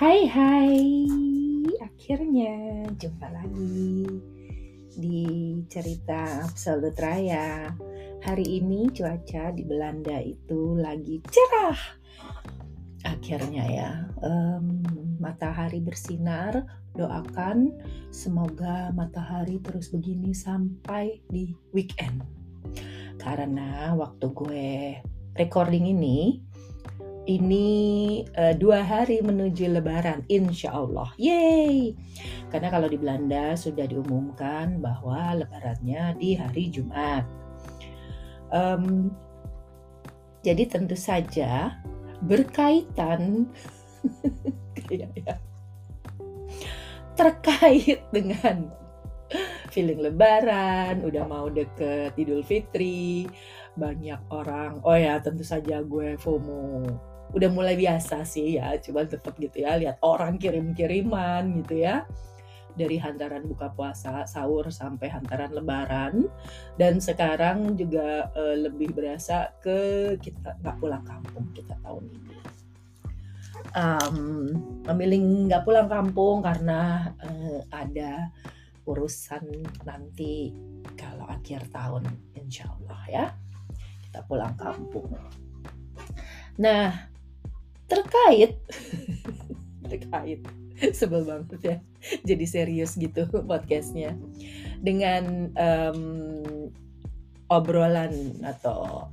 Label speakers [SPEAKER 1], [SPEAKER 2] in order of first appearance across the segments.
[SPEAKER 1] Hai hai, akhirnya jumpa lagi di cerita Absolut Raya. Hari ini cuaca di Belanda itu lagi cerah. Akhirnya ya, um, matahari bersinar. Doakan semoga matahari terus begini sampai di weekend. Karena waktu gue recording ini, ini uh, dua hari menuju Lebaran, insya Allah. Yeay! Karena kalau di Belanda sudah diumumkan bahwa Lebarannya di hari Jumat. Um, jadi tentu saja berkaitan ya, terkait dengan feeling Lebaran, udah mau deket Idul Fitri, banyak orang. Oh ya, tentu saja gue FOMO udah mulai biasa sih ya cuman tetap gitu ya lihat orang kirim-kiriman gitu ya. Dari hantaran buka puasa sahur sampai hantaran lebaran. Dan sekarang juga uh, lebih berasa ke kita nggak pulang kampung kita tahun ini. Um, memilih nggak pulang kampung karena uh, ada urusan nanti kalau akhir tahun insya Allah ya kita pulang kampung. Nah terkait. Terkait. Sebel banget ya. Jadi serius gitu podcastnya. Dengan um, obrolan atau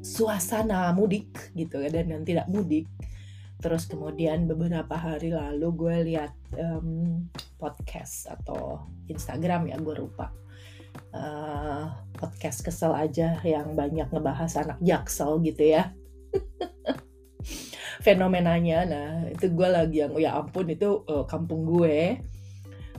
[SPEAKER 1] suasana mudik gitu ya dan yang tidak mudik. Terus kemudian beberapa hari lalu gue lihat um, podcast atau Instagram ya gue lupa. Uh, podcast kesel aja yang banyak ngebahas anak jaksel gitu ya fenomenanya. Nah itu gue lagi yang ya ampun itu uh, kampung gue.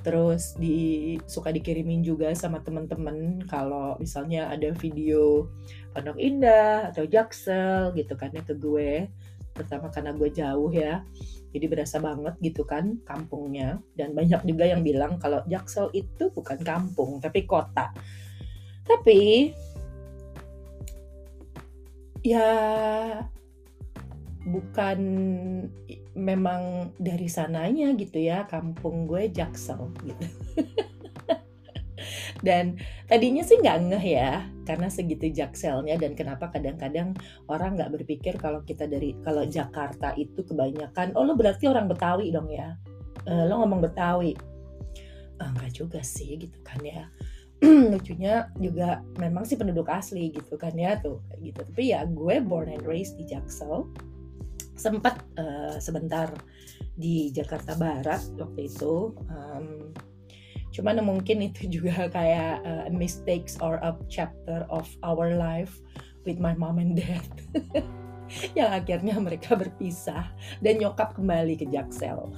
[SPEAKER 1] Terus di suka dikirimin juga sama temen-temen kalau misalnya ada video Pondok Indah atau Jaksel gitu kan ya ke gue. Pertama karena gue jauh ya jadi berasa banget gitu kan kampungnya. Dan banyak juga yang bilang kalau Jaksel itu bukan kampung tapi kota. Tapi ya bukan memang dari sananya gitu ya kampung gue Jaksel gitu. Dan tadinya sih nggak ngeh ya karena segitu jakselnya dan kenapa kadang-kadang orang nggak berpikir kalau kita dari kalau Jakarta itu kebanyakan oh lo berarti orang Betawi dong ya? Uh, lo ngomong Betawi. Uh, nggak juga sih gitu kan ya. Lucunya juga memang sih penduduk asli gitu kan ya tuh gitu. Tapi ya gue born and raised di Jaksel sempat uh, sebentar di Jakarta Barat waktu itu um, cuman mungkin itu juga kayak uh, mistakes or a chapter of our life with my mom and dad yang akhirnya mereka berpisah dan nyokap kembali ke Jaksel.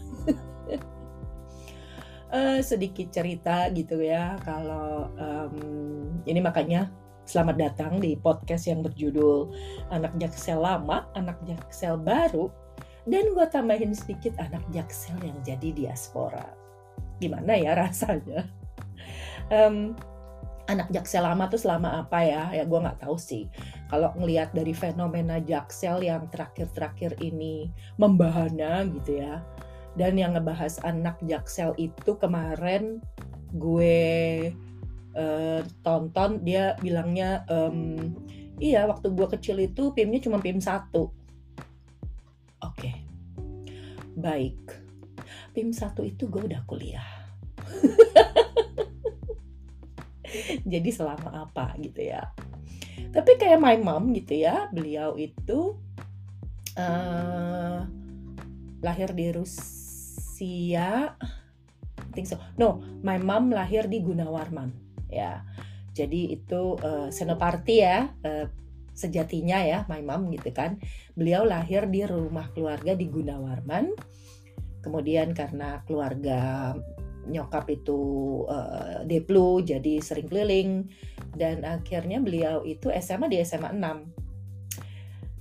[SPEAKER 1] Uh, sedikit cerita gitu ya kalau um, ini makanya Selamat datang di podcast yang berjudul Anak Jaksel Lama, Anak Jaksel Baru, dan gue tambahin sedikit anak Jaksel yang jadi diaspora. Gimana ya rasanya? Um, anak Jaksel lama tuh selama apa ya? Ya gue nggak tahu sih. Kalau ngelihat dari fenomena Jaksel yang terakhir-terakhir ini membahana gitu ya. Dan yang ngebahas anak Jaksel itu kemarin gue uh, tonton dia bilangnya um, iya waktu gue kecil itu PIM-nya cuma PIM satu. Oke. Okay. baik. PIM satu itu gue udah kuliah. Jadi selama apa gitu ya. Tapi kayak my mom gitu ya beliau itu uh, lahir di Rusia. Think so. No my mom lahir di Gunawarman ya. Jadi itu uh, Senoparti ya uh, sejatinya ya my mom gitu kan. Beliau lahir di rumah keluarga di Gunawarman. Kemudian karena keluarga nyokap itu uh, deplu jadi sering keliling dan akhirnya beliau itu SMA di SMA 6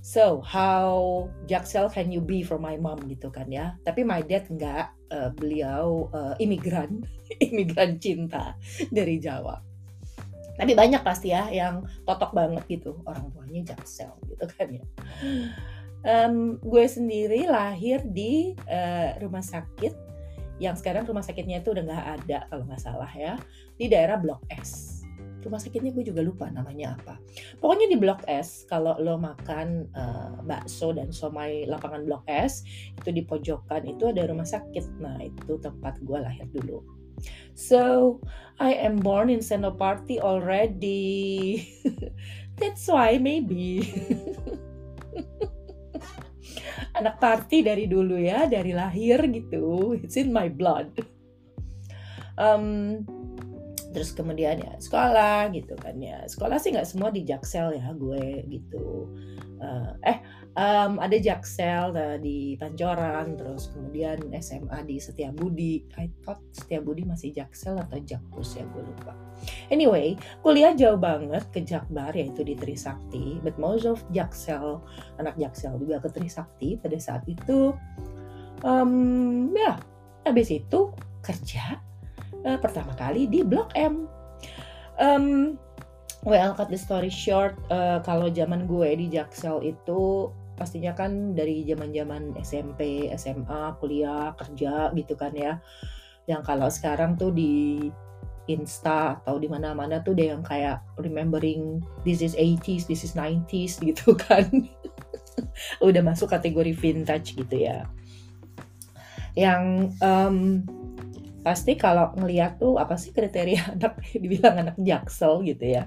[SPEAKER 1] So, how jaksel can you be for my mom gitu kan ya. Tapi my dad enggak, uh, beliau uh, imigran, imigran cinta dari Jawa. Tapi banyak pasti ya yang totok banget gitu, orang tuanya jaksel gitu kan ya. um, gue sendiri lahir di uh, rumah sakit yang sekarang rumah sakitnya itu udah nggak ada kalau nggak salah ya di daerah Blok S rumah sakitnya gue juga lupa namanya apa. Pokoknya di Blok S kalau lo makan uh, bakso dan somai lapangan Blok S itu di pojokan itu ada rumah sakit. Nah itu tempat gue lahir dulu. So I am born in Senopati already. That's why maybe. Anak party dari dulu ya dari lahir gitu. It's in my blood. Um, terus kemudian ya sekolah gitu kan ya. Sekolah sih nggak semua di Jaksel ya gue gitu. Uh, eh um, ada Jaksel uh, di Pancoran terus kemudian SMA di Setiabudi. I thought Setiabudi masih Jaksel atau Jakpus ya gue lupa. Anyway kuliah jauh banget ke Jakbar yaitu di Trisakti. But most of Jaksel anak Jaksel juga ke Trisakti pada saat itu. Um, ya habis itu kerja uh, pertama kali di Blok M um, Well, cut the story short, uh, kalau zaman gue di Jaksel itu pastinya kan dari zaman-zaman SMP, SMA, kuliah, kerja gitu kan ya. Yang kalau sekarang tuh di Insta atau di mana-mana tuh deh yang kayak remembering this is 80s, this is 90s gitu kan. Udah masuk kategori vintage gitu ya. Yang um, pasti kalau ngeliat tuh apa sih kriteria anak dibilang anak jaksel gitu ya.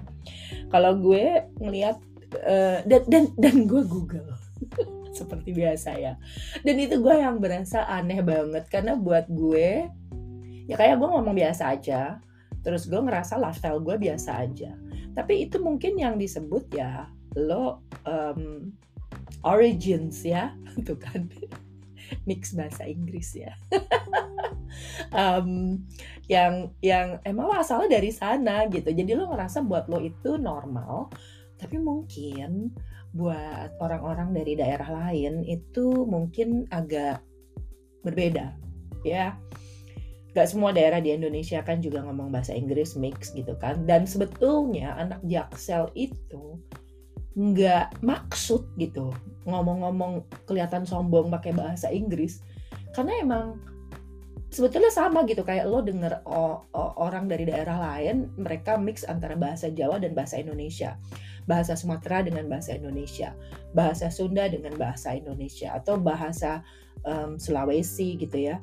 [SPEAKER 1] Kalau gue ngeliat uh, dan dan dan gue google seperti biasa ya. Dan itu gue yang berasa aneh banget karena buat gue ya kayak gue ngomong biasa aja terus gue ngerasa lifestyle gue biasa aja. Tapi itu mungkin yang disebut ya lo um, origins ya tuh kan. Mix bahasa Inggris ya um, yang yang emang lo asalnya dari sana gitu. Jadi lo ngerasa buat lo itu normal tapi mungkin buat orang-orang dari daerah lain itu mungkin agak berbeda ya. Gak semua daerah di Indonesia kan juga ngomong bahasa Inggris mix gitu kan. Dan sebetulnya anak jaksel itu nggak maksud gitu ngomong-ngomong kelihatan sombong pakai bahasa Inggris. Karena emang sebetulnya sama gitu kayak lo denger orang dari daerah lain mereka mix antara bahasa Jawa dan bahasa Indonesia. Bahasa Sumatera dengan bahasa Indonesia. Bahasa Sunda dengan bahasa Indonesia. Atau bahasa um, Sulawesi gitu ya.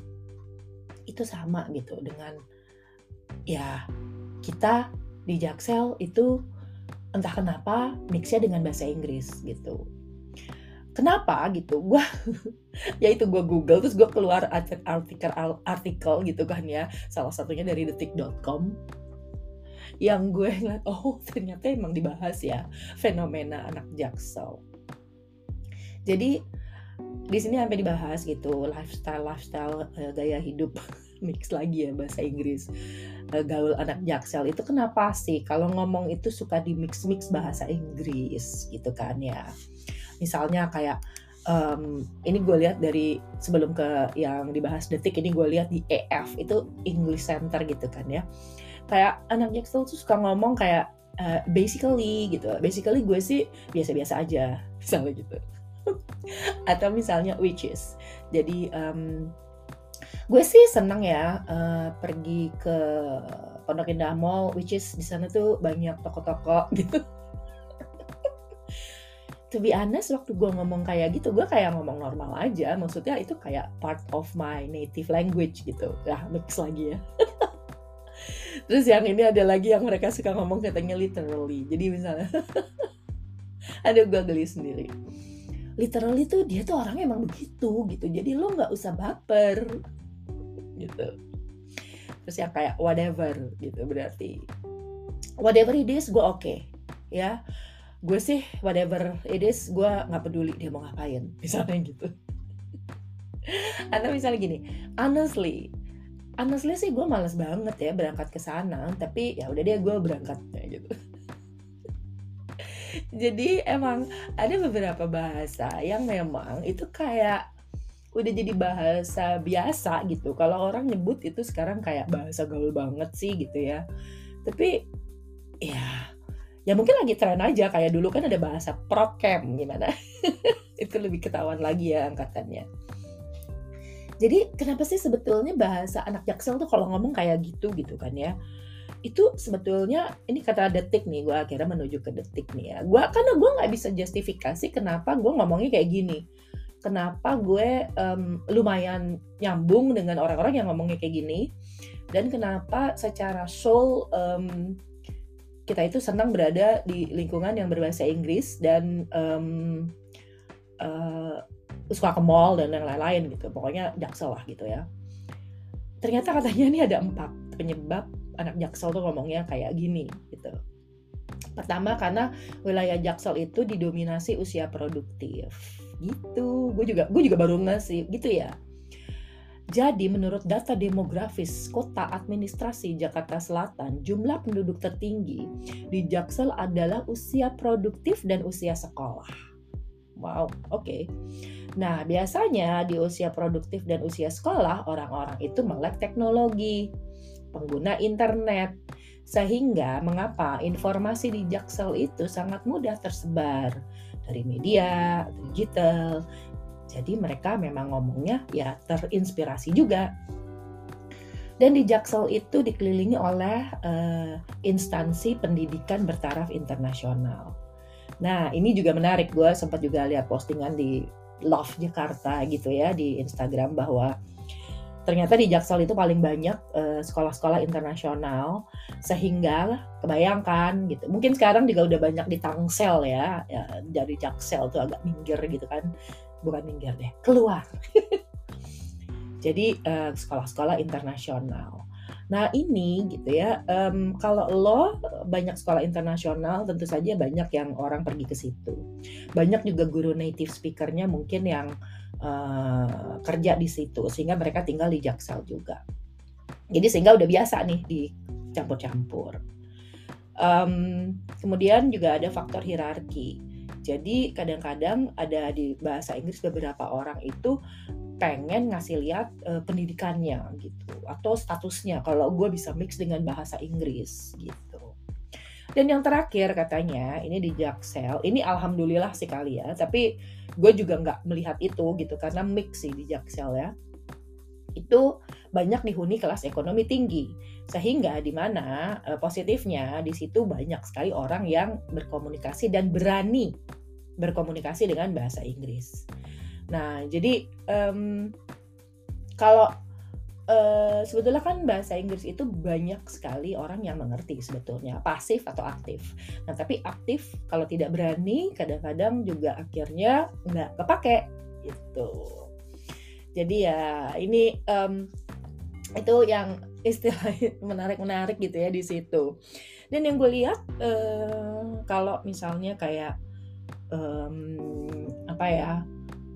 [SPEAKER 1] Itu sama gitu dengan ya kita di Jaksel itu entah kenapa mixnya dengan bahasa Inggris gitu kenapa? gitu. Gue ya itu gue google terus gue keluar artikel artikel gitu kan ya. Salah satunya dari detik.com yang gue ngeliat oh ternyata emang dibahas ya fenomena anak jaksel. Jadi di sini sampai dibahas gitu lifestyle lifestyle uh, gaya hidup mix lagi ya bahasa Inggris. Uh, gaul anak jaksel itu kenapa sih? Kalau ngomong itu suka di mix mix bahasa Inggris gitu kan ya misalnya kayak um, ini gue lihat dari sebelum ke yang dibahas detik ini gue lihat di EF itu English Center gitu kan ya. Kayak anak jaksel tuh suka ngomong kayak uh, basically gitu. Basically gue sih biasa-biasa aja misalnya gitu. Atau misalnya which is jadi um, gue sih seneng ya uh, pergi ke Pondok Indah Mall which is di sana tuh banyak toko-toko gitu to be honest waktu gue ngomong kayak gitu gue kayak ngomong normal aja. Maksudnya itu kayak part of my native language gitu. Ya mix lagi ya. Terus yang ini ada lagi yang mereka suka ngomong katanya literally. Jadi misalnya ada gue geli sendiri. Literally tuh dia tuh orangnya emang begitu gitu. Jadi lo nggak usah baper gitu. Terus yang kayak whatever gitu berarti whatever it is gue oke okay, ya gue sih whatever it is gue nggak peduli dia mau ngapain misalnya gitu atau misalnya gini honestly honestly sih gue males banget ya berangkat ke sana tapi ya udah deh gue berangkat kayak gitu jadi emang ada beberapa bahasa yang memang itu kayak udah jadi bahasa biasa gitu. Kalau orang nyebut itu sekarang kayak bahasa gaul banget sih gitu ya. Tapi ya ya mungkin lagi tren aja kayak dulu kan ada bahasa prokem gimana. itu lebih ketahuan lagi ya angkatannya. Jadi kenapa sih sebetulnya bahasa anak jaksel tuh kalau ngomong kayak gitu gitu kan ya? Itu sebetulnya ini kata detik nih gue akhirnya menuju ke detik nih ya. Gue karena gue nggak bisa justifikasi kenapa gue ngomongnya kayak gini. Kenapa gue um, lumayan nyambung dengan orang-orang yang ngomongnya kayak gini? Dan kenapa secara soul um, kita itu senang berada di lingkungan yang berbahasa Inggris dan um, uh, suka ke mall dan yang lain-lain gitu. Pokoknya jaksel lah gitu ya. Ternyata katanya ini ada empat penyebab anak jaksel tuh ngomongnya kayak gini gitu. Pertama karena wilayah jaksel itu didominasi usia produktif. Gitu. Gue juga gue juga baru ngasih gitu ya jadi menurut data demografis Kota Administrasi Jakarta Selatan, jumlah penduduk tertinggi di Jaksel adalah usia produktif dan usia sekolah. Wow, oke. Okay. Nah, biasanya di usia produktif dan usia sekolah, orang-orang itu melek teknologi, pengguna internet, sehingga mengapa informasi di Jaksel itu sangat mudah tersebar dari media, digital. Jadi mereka memang ngomongnya ya terinspirasi juga. Dan di Jaksel itu dikelilingi oleh uh, instansi pendidikan bertaraf internasional. Nah, ini juga menarik. Gue sempat juga lihat postingan di Love Jakarta gitu ya di Instagram bahwa ternyata di Jaksel itu paling banyak sekolah sekolah-sekolah internasional sehingga kebayangkan gitu mungkin sekarang juga udah banyak di Tangsel ya, ya dari Jaksel tuh agak minggir gitu kan bukan minggir deh keluar jadi sekolah sekolah-sekolah internasional Nah ini gitu ya, um, kalau lo banyak sekolah internasional, tentu saja banyak yang orang pergi ke situ. Banyak juga guru native speakernya mungkin yang uh, kerja di situ, sehingga mereka tinggal di Jaksel juga. Jadi sehingga udah biasa nih dicampur-campur. Um, kemudian juga ada faktor hierarki. Jadi kadang-kadang ada di bahasa Inggris beberapa orang itu pengen ngasih lihat uh, pendidikannya gitu atau statusnya kalau gue bisa mix dengan bahasa Inggris gitu. Dan yang terakhir katanya ini di Jaksel, ini alhamdulillah sekali ya, tapi gue juga nggak melihat itu gitu karena mix sih di Jaksel ya. Itu banyak dihuni kelas ekonomi tinggi sehingga di mana uh, positifnya di situ banyak sekali orang yang berkomunikasi dan berani berkomunikasi dengan bahasa Inggris. Nah, jadi um, kalau uh, sebetulnya kan bahasa Inggris itu banyak sekali orang yang mengerti sebetulnya pasif atau aktif. Nah, tapi aktif kalau tidak berani kadang-kadang juga akhirnya nggak kepake gitu. Jadi ya ini um, itu yang istilah menarik-menarik gitu ya di situ. Dan yang gue lihat uh, kalau misalnya kayak um, apa ya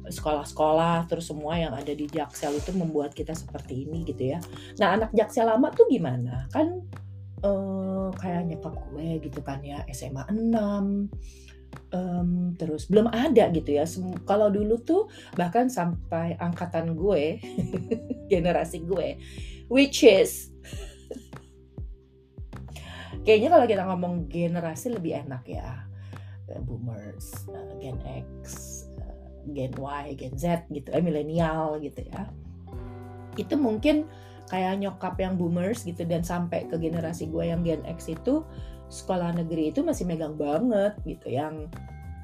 [SPEAKER 1] sekolah-sekolah terus semua yang ada di Jaksel itu membuat kita seperti ini gitu ya. Nah anak Jaksel lama tuh gimana? Kan uh, kayak nyekap gue gitu kan ya SMA 6 um, terus belum ada gitu ya. Kalau dulu tuh bahkan sampai angkatan gue, generasi gue, which is kayaknya kalau kita ngomong generasi lebih enak ya, boomers, uh, Gen X, Gen Y, Gen Z gitu, eh milenial gitu ya. Itu mungkin kayak nyokap yang boomers gitu dan sampai ke generasi gue yang Gen X itu sekolah negeri itu masih megang banget gitu yang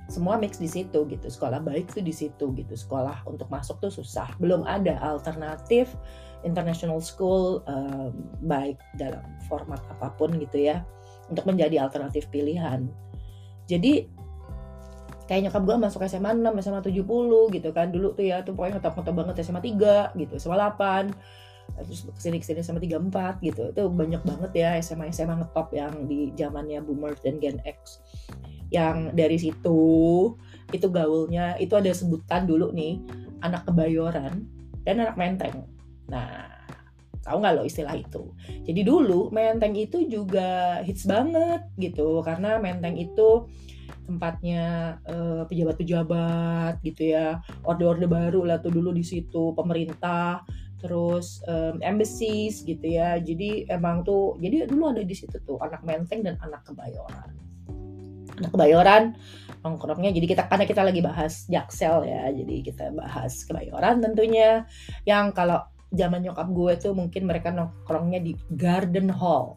[SPEAKER 1] semua mix di situ gitu. Sekolah baik tuh di situ gitu. Sekolah untuk masuk tuh susah. Belum ada alternatif international school um, baik dalam format apa pun gitu ya untuk menjadi alternatif pilihan. Jadi kayak nyokap gue masuk SMA 6, SMA 70 gitu kan. Dulu tuh ya tuh pokoknya ngetop-ngetop banget SMA 3 gitu SMA 8 terus ke sini ke sini SMA 34 gitu. Itu banyak banget ya SMA SMA ngetop yang di zamannya boomers dan Gen X. Yang dari situ itu gaulnya itu ada sebutan dulu nih anak kebayoran dan anak menteng. Nah tahu nggak lo istilah itu? Jadi dulu menteng itu juga hits banget gitu karena menteng itu tempatnya pejabat pejabat-pejabat gitu ya. Orde-orde baru lah tuh dulu di situ pemerintah terus um, embassies gitu ya. Jadi emang tuh jadi dulu ada di situ tuh anak menteng dan anak kebayoran. Anak kebayoran nongkrongnya jadi kita karena kita lagi bahas jaksel ya jadi kita bahas kebayoran tentunya. Yang kalau zaman nyokap gue tuh mungkin mereka nongkrongnya di garden hall.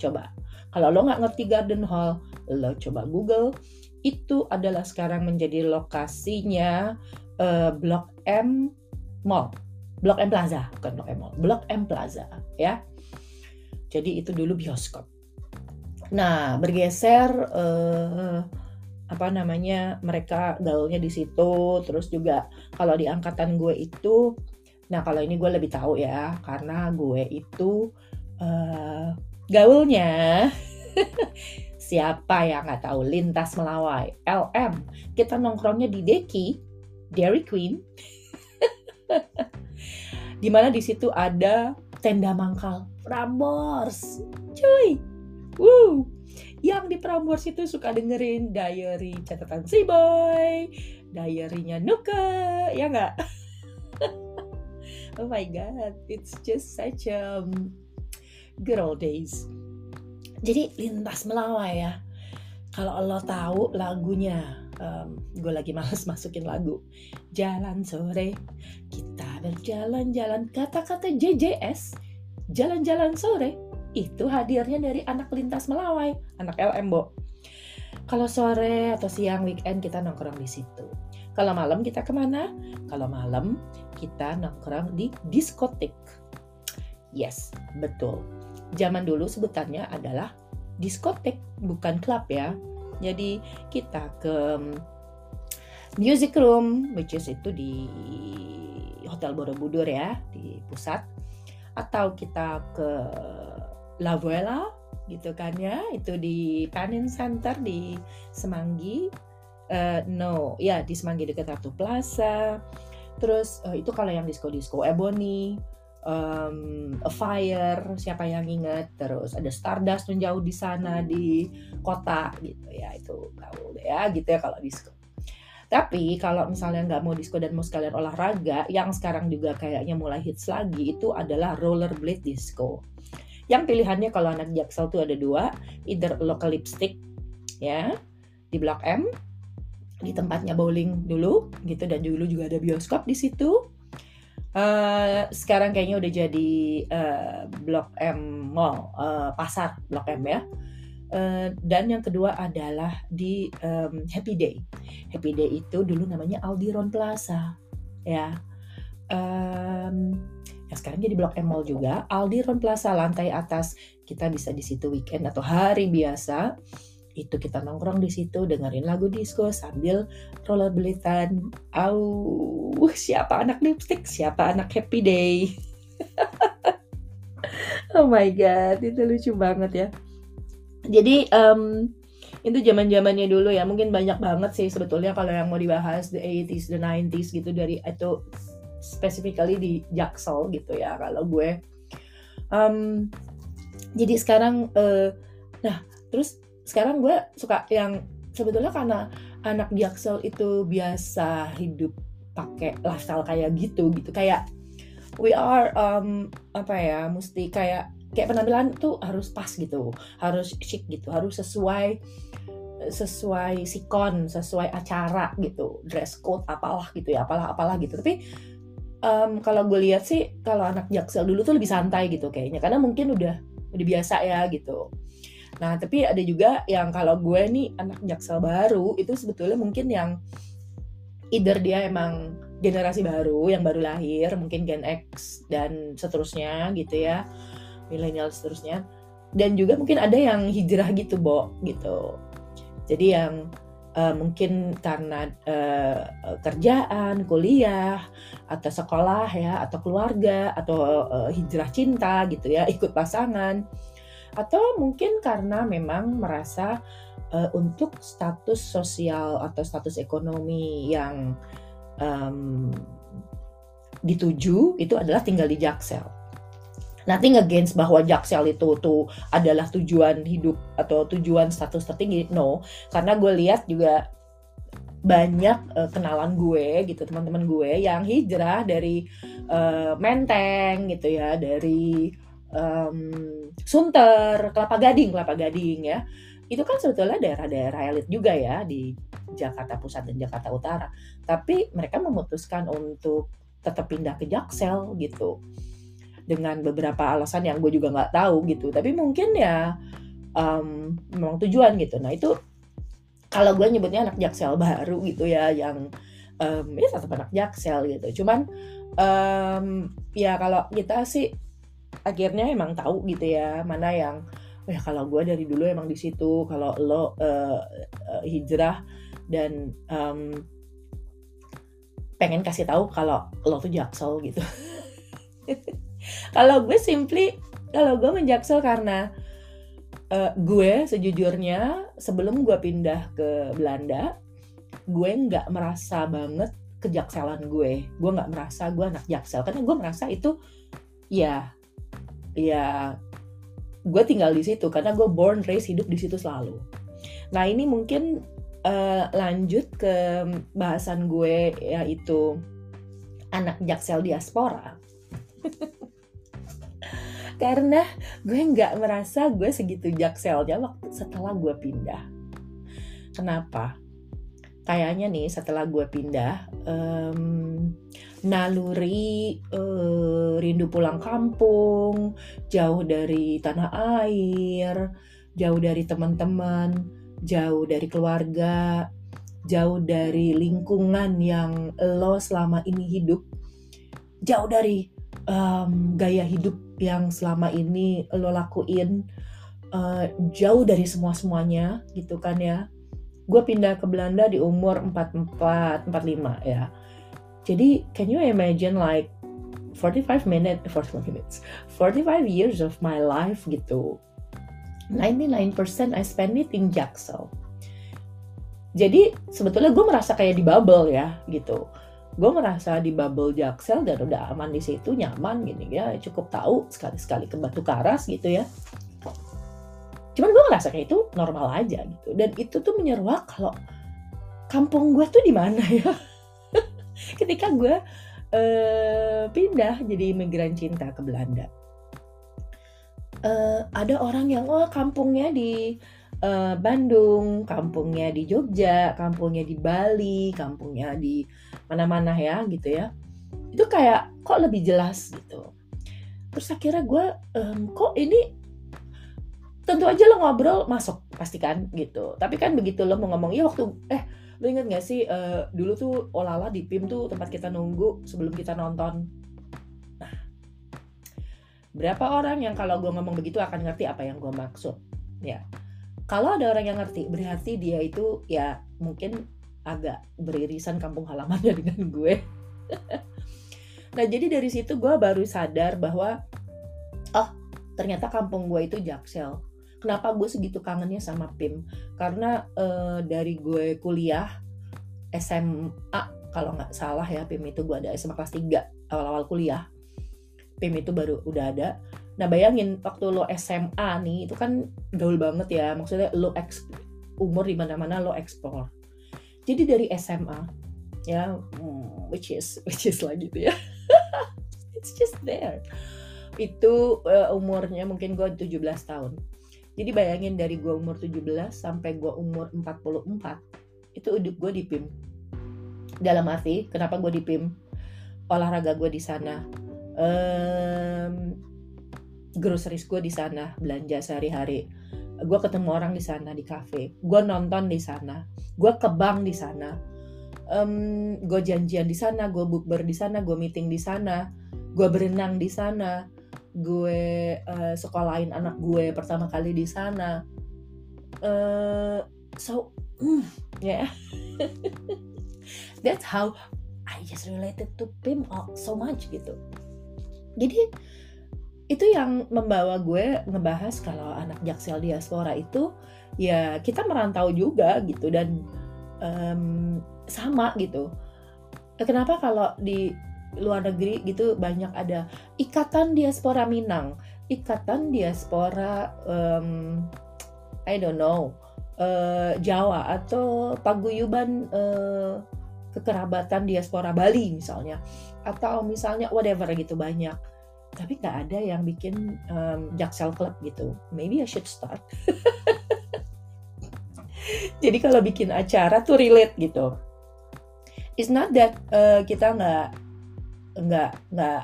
[SPEAKER 1] Coba kalau lo nggak ngerti garden hall lo coba google. Itu adalah sekarang menjadi lokasinya uh, blok M Mall blok M Plaza bukan blok M Mall blok M Plaza ya. Jadi itu dulu bioskop. Nah bergeser uh, apa namanya mereka gaulnya di situ terus juga kalau di angkatan gue itu nah kalau ini gue lebih tahu ya karena gue itu uh, gaulnya siapa yang nggak tahu? Lintas melawai LM kita nongkrongnya di Deki Dairy Queen di mana di situ ada tenda mangkal Prambors cuy Woo yang di Prambors itu suka dengerin diary catatan si boy, diarynya Nuka, ya nggak? oh my god, it's just such a good old days. Jadi lintas melawai ya. Kalau Allah tahu lagunya, um, gue lagi males masukin lagu. Jalan sore, kita berjalan-jalan. Kata-kata JJS, jalan-jalan sore, itu hadirnya dari anak lintas melawai, anak LM, Bo. Kalau sore atau siang weekend kita nongkrong di situ. Kalau malam kita ke mana? Kalau malam kita nongkrong di diskotik. Yes, betul. Zaman dulu sebutannya adalah diskotik, bukan klub ya. Jadi kita ke music room, which is itu di Hotel Borobudur ya, di pusat. Atau kita ke La Vuela gitu kan ya. Itu di Panin Center di Semanggi. Uh, no ya di Semanggi dekat Ratu Plaza. Terus uh, itu kalau yang disco disco Ebony um, A Fire siapa yang ingat? Terus ada Stardust menjauh di sana di kota gitu ya. Itu gaul ya gitu ya kalau disco tapi kalau misalnya nggak mau disco dan mau sekalian olahraga, yang sekarang juga kayaknya mulai hits lagi itu adalah rollerblade disco. Yang pilihannya kalau anak jaksel tuh ada dua either local lipstick ya di blok M di tempatnya bowling dulu gitu dan dulu juga ada bioskop di situ. Uh, sekarang kayaknya udah jadi uh, blok M mall uh, pasar blok M ya Uh, dan yang kedua adalah di um, Happy Day. Happy Day itu dulu namanya Aldiron Plaza, ya. Um, yang sekarang jadi Blok M Mall juga, Aldiron Plaza lantai atas. Kita bisa di situ weekend atau hari biasa. Itu kita nongkrong di situ dengerin lagu disco sambil rollerbladean. Au, siapa anak lipstick, siapa anak happy day. oh my god, itu lucu banget ya. Jadi um, itu zaman zamannya dulu ya. Mungkin banyak banget sih sebetulnya kalau yang mau dibahas the 80s the 90s gitu dari itu specifically di Jaksel gitu ya kalau gue. Um, jadi sekarang uh, nah terus sekarang gue suka yang sebetulnya karena anak Jaksel itu biasa hidup pakai lifestyle kayak gitu gitu. Kayak we are um, apa ya mesti kayak kayak penampilan tuh harus pas gitu harus chic gitu harus sesuai sesuai sikon sesuai acara gitu dress code apalah gitu ya apalah apalah gitu. Tapi um, kalau gue lihat sih kalau anak jaksel dulu tuh lebih santai gitu kayaknya karena mungkin udah udah biasa ya gitu. Nah tapi ada juga yang kalau gue nih anak jaksel baru itu sebetulnya mungkin yang either dia emang generasi baru yang baru lahir mungkin Gen X dan seterusnya gitu ya milenial seterusnya. Dan juga mungkin ada yang hijrah gitu bo gitu. Jadi yang uh, mungkin karena uh, kerjaan, kuliah, atau sekolah ya, atau keluarga, atau uh, hijrah cinta gitu ya, ikut pasangan, atau mungkin karena memang merasa uh, untuk status sosial atau status ekonomi yang um, dituju itu adalah tinggal di Jaksel nothing against bahwa jaksel itu tuh adalah tujuan hidup atau tujuan status tertinggi no. Karena gue lihat juga banyak uh, kenalan gue gitu teman-teman gue yang hijrah dari uh, Menteng gitu ya dari um, Sunter Kelapa Gading Kelapa Gading ya. Itu kan sebetulnya daerah-daerah elit juga ya di Jakarta Pusat dan Jakarta Utara. Tapi mereka memutuskan untuk tetap pindah ke Jaksel gitu dengan beberapa alasan yang gue juga nggak tahu gitu. Tapi mungkin ya um, memang tujuan gitu. Nah itu kalau gue nyebutnya anak Jaksel baru gitu ya yang um, ya tetap anak Jaksel gitu. Cuman um, ya kalau kita sih akhirnya emang tahu gitu ya mana yang oh ya kalau gue dari dulu emang di situ kalau lo uh, uh, hijrah dan um, pengen kasih tahu kalau lo tuh jaksel gitu kalau gue simply kalau gue menjaksel karena uh, gue sejujurnya sebelum gue pindah ke Belanda gue nggak merasa banget kejakselan gue gue nggak merasa gue anak jaksel karena gue merasa itu ya ya gue tinggal di situ karena gue born raised hidup di situ selalu. Nah ini mungkin uh, lanjut ke bahasan gue yaitu anak jaksel diaspora. karena gue nggak merasa gue segitu jakselnya waktu setelah gue pindah. Kenapa? Kayaknya nih setelah gue pindah, um, naluri uh, rindu pulang kampung, jauh dari tanah air, jauh dari teman-teman, jauh dari keluarga, jauh dari lingkungan yang lo selama ini hidup, jauh dari um, gaya hidup yang selama ini lo lakuin, uh, jauh dari semua semuanya gitu kan ya. Gue pindah ke Belanda di umur 44, 45 ya jadi can you imagine like 45 minutes, 45 minutes, 45 years of my life gitu. 99% I spend it in Jaksel. Jadi sebetulnya gue merasa kayak di bubble ya gitu. Gue merasa di bubble Jaksel dan udah aman di situ, nyaman gini ya, cukup tahu sekali-sekali ke Batu Karas gitu ya. Cuman gue ngerasa kayak itu normal aja gitu. Dan itu tuh menyeruak kalau kampung gue tuh di mana ya ketika gue uh, pindah jadi imigran cinta ke Belanda uh, ada orang yang oh kampungnya di uh, Bandung, kampungnya di Jogja, kampungnya di Bali, kampungnya di mana-mana ya gitu ya. Itu kayak kok lebih jelas gitu. Terus akhirnya gue um, kok ini tentu aja lo ngobrol masuk pastikan gitu. Tapi kan begitu lo mau ngomong ya waktu eh Lu inget gak sih uh, dulu tuh Olala di PIM tuh tempat kita nunggu sebelum kita nonton. Nah, berapa orang yang kalau gue ngomong begitu akan ngerti apa yang gue maksud? Ya, kalau ada orang yang ngerti, berarti dia itu ya mungkin agak beririsan kampung halamannya dengan gue. nah, jadi dari situ gue baru sadar bahwa, oh ternyata kampung gue itu Jaksel. Kenapa gue segitu kangennya sama PIM? Karena uh, dari gue kuliah SMA kalau nggak salah ya PIM itu gue ada SMA kelas 3 awal-awal kuliah. PIM itu baru udah ada nah bayangin waktu lo SMA nih itu kan gaul banget ya maksudnya lo eks umur di mana-mana lo explore jadi dari SMA ya hmm, which is which is lagi tuh ya it's just there itu uh, umurnya mungkin gue 17 tahun jadi bayangin dari gue umur 17 sampai gue umur 44 itu hidup gue di PIM. Dalam arti kenapa gue di PIM? Olahraga gue di sana. Um, groceries gue di sana, belanja sehari-hari. Gue ketemu orang di sana di cafe. Gue nonton di sana. Gue ke bank di sana. Um, gue janjian di sana, gue bukber di sana, gue meeting di sana, gue berenang di sana gue uh, sekolahin anak gue pertama kali di sana uh, so mm, yeah that's how I just related to Pim so much gitu jadi itu yang membawa gue ngebahas kalau anak jaksel diaspora itu ya kita merantau juga gitu dan um, sama gitu. Kenapa kalau di luar negeri gitu banyak ada ikatan diaspora Minang, ikatan diaspora um, I don't know uh, Jawa atau paguyuban uh, kekerabatan diaspora Bali misalnya. Atau misalnya whatever gitu banyak tapi nggak ada yang bikin um, Jaksel Club gitu maybe I should start Jadi kalau bikin acara tuh relate gitu. It's not that uh, kita nggak nggak nggak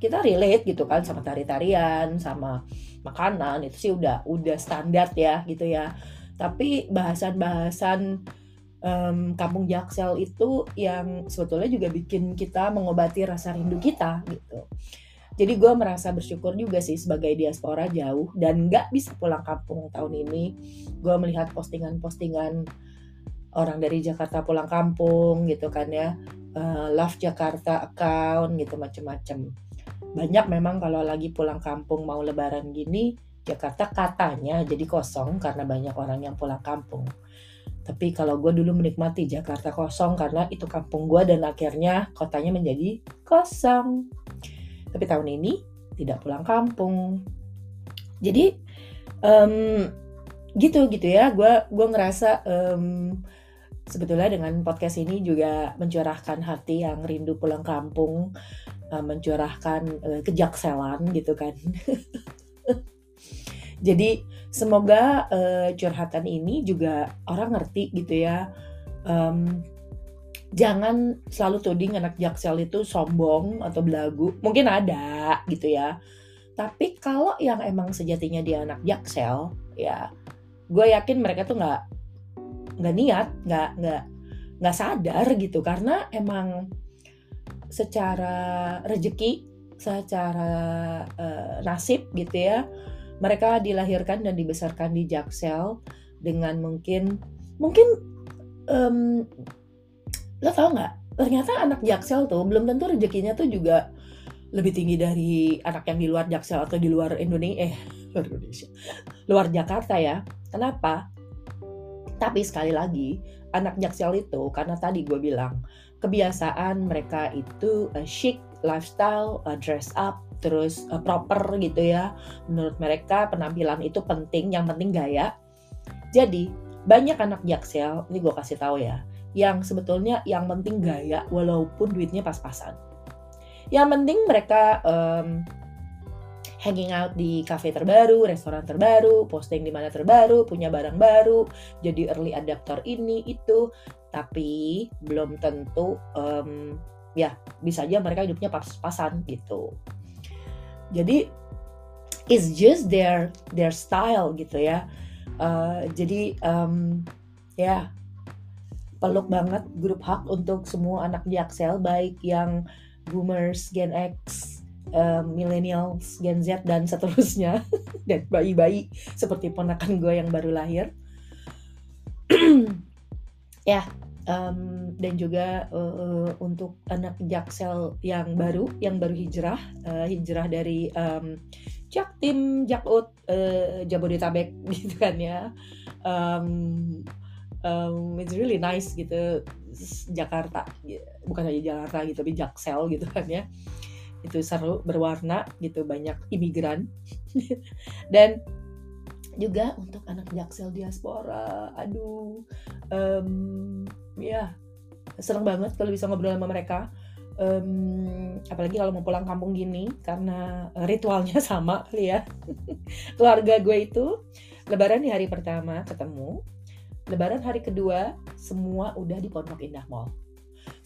[SPEAKER 1] kita relate gitu kan sama tari-tarian, sama makanan itu sih udah udah standar ya gitu ya. Tapi bahasan-bahasan um, kampung Jaksel itu yang sebetulnya juga bikin kita mengobati rasa rindu kita gitu. Jadi gue merasa bersyukur juga sih sebagai diaspora jauh dan nggak bisa pulang kampung tahun ini. Gue melihat postingan-postingan orang dari Jakarta pulang kampung gitu kan ya, uh, Love Jakarta account gitu macem-macem. Banyak memang kalau lagi pulang kampung mau lebaran gini, Jakarta katanya jadi kosong karena banyak orang yang pulang kampung. Tapi kalau gue dulu menikmati Jakarta kosong karena itu kampung gue dan akhirnya kotanya menjadi kosong. Tapi tahun ini tidak pulang kampung. Jadi um, gitu gitu ya. Gue gue ngerasa um, sebetulnya dengan podcast ini juga mencurahkan hati yang rindu pulang kampung, uh, mencurahkan uh, kejakselan gitu kan. Jadi semoga uh, curhatan ini juga orang ngerti gitu ya. Um, jangan selalu tuding anak jaksel itu sombong atau belagu. Mungkin ada gitu ya. Tapi kalau yang emang sejatinya dia anak jaksel, ya gue yakin mereka tuh nggak nggak niat, nggak nggak nggak sadar gitu karena emang secara rejeki, secara uh, nasib gitu ya, mereka dilahirkan dan dibesarkan di jaksel dengan mungkin mungkin um, lo tau nggak? Ternyata anak jaksel tuh belum tentu rezekinya tuh juga lebih tinggi dari anak yang di luar jaksel atau di luar Indonesia eh luar Indonesia. Luar Jakarta ya. Kenapa? Tapi sekali lagi anak jaksel itu karena tadi gue bilang kebiasaan mereka itu uh, chic lifestyle uh, dress up terus uh, proper gitu ya. Menurut mereka penampilan itu penting yang penting gaya. Jadi banyak anak jaksel ini gue kasih tahu ya yang sebetulnya yang penting gaya walaupun duitnya pas-pasan. Yang penting mereka um, hanging out di cafe terbaru, restoran terbaru, posting di mana terbaru, punya barang baru, jadi early adapter ini itu, tapi belum tentu um, ya bisa aja mereka hidupnya pas-pasan gitu. Jadi it's just their their style gitu ya. Uh, jadi um, ya peluk banget grup hak untuk semua anak Jaksel baik yang boomers, Gen X, um, millennials, Gen Z dan seterusnya dan bayi-bayi seperti ponakan gue yang baru lahir. ya, um, dan juga uh, untuk anak Jaksel yang baru, yang baru hijrah, uh, hijrah dari um, Jaktim, Jakut, uh, Jabodetabek gitu kan ya. Um, um, it's really nice gitu Jakarta. Bukan hanya Jakarta gitu tapi Jaksel gitu kan ya. Itu seru berwarna gitu banyak imigran. Dan juga untuk anak Jaksel diaspora aduh um, ya seneng banget kalau bisa ngobrol sama mereka. Um, apalagi kalau mau pulang kampung gini karena ritualnya sama kali ya. Keluarga gue itu lebaran di hari pertama ketemu Lebaran hari kedua semua udah di Pondok Indah Mall.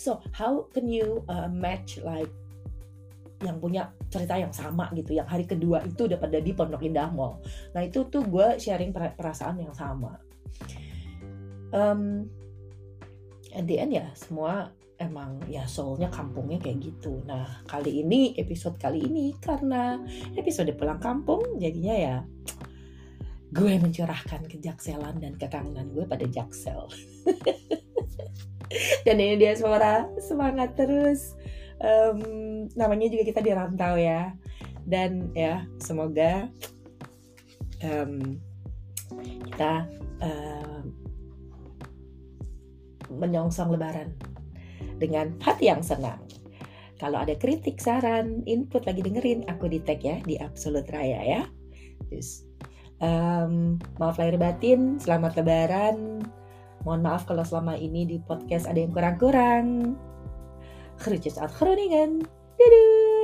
[SPEAKER 1] So how can you uh, match like yang punya cerita yang sama gitu, yang hari kedua itu udah pada di Pondok Indah Mall. Nah itu tuh gue sharing perasaan yang sama. Um, at the ya semua emang ya soulnya kampungnya kayak gitu. Nah kali ini episode kali ini karena episode pulang kampung jadinya ya gue mencurahkan kejakselan dan kekangenan gue pada jaksel. dan ini dia suara semangat terus. Um, namanya juga kita di rantau ya. Dan ya semoga um, kita um, menyongsong lebaran dengan hati yang senang. Kalau ada kritik, saran, input lagi dengerin, aku di tag ya di Absolute Raya ya. Terus Um, maaf lahir batin, selamat lebaran. Mohon maaf kalau selama ini di podcast ada yang kurang-kurang. Gerucut saat keruningan. Dadah.